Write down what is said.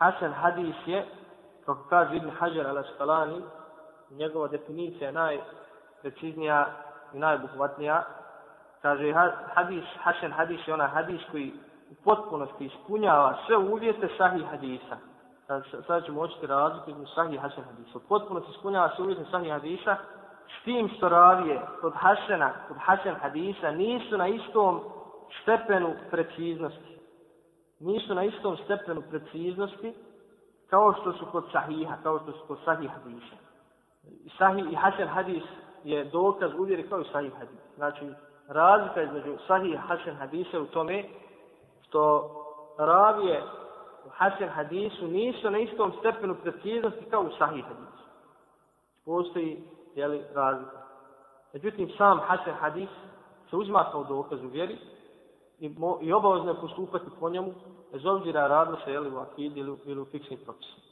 Hasan hadis je, kako kaže Ibn Hajar al-Asqalani, njegova definicija je najpreciznija i najbuhvatnija. Kaže, hadis, Hasan hadis je onaj hadis koji u potpunosti ispunjava sve uvjete sahih hadisa. Sada ćemo očiti razliku između sahih i hasan hadisa. U potpunosti ispunjava sve uvjete sahih hadisa, s tim što ravije kod hasana, kod hasan hadisa, nisu na istom stepenu preciznosti. Nisu na istom stepenu preciznosti kao što su kod sahiha, kao što su kod sahih hadisa. Sahih i hasen hadis je dokaz uvjeri kao i sahih hadis. Znači, razlika između sahih i hasan hadisa u tome što ravije u hasan hadisu nisu na istom stepenu preciznosti kao u sahih hadisu. Postoji jeli, razlika. Međutim, sam hasan hadis se uzma kao dokaz u vjeri i, mo, i obavezno je postupati po njemu bez obzira radilo se jeli, u akidi ili, ili u fiksnim propisima.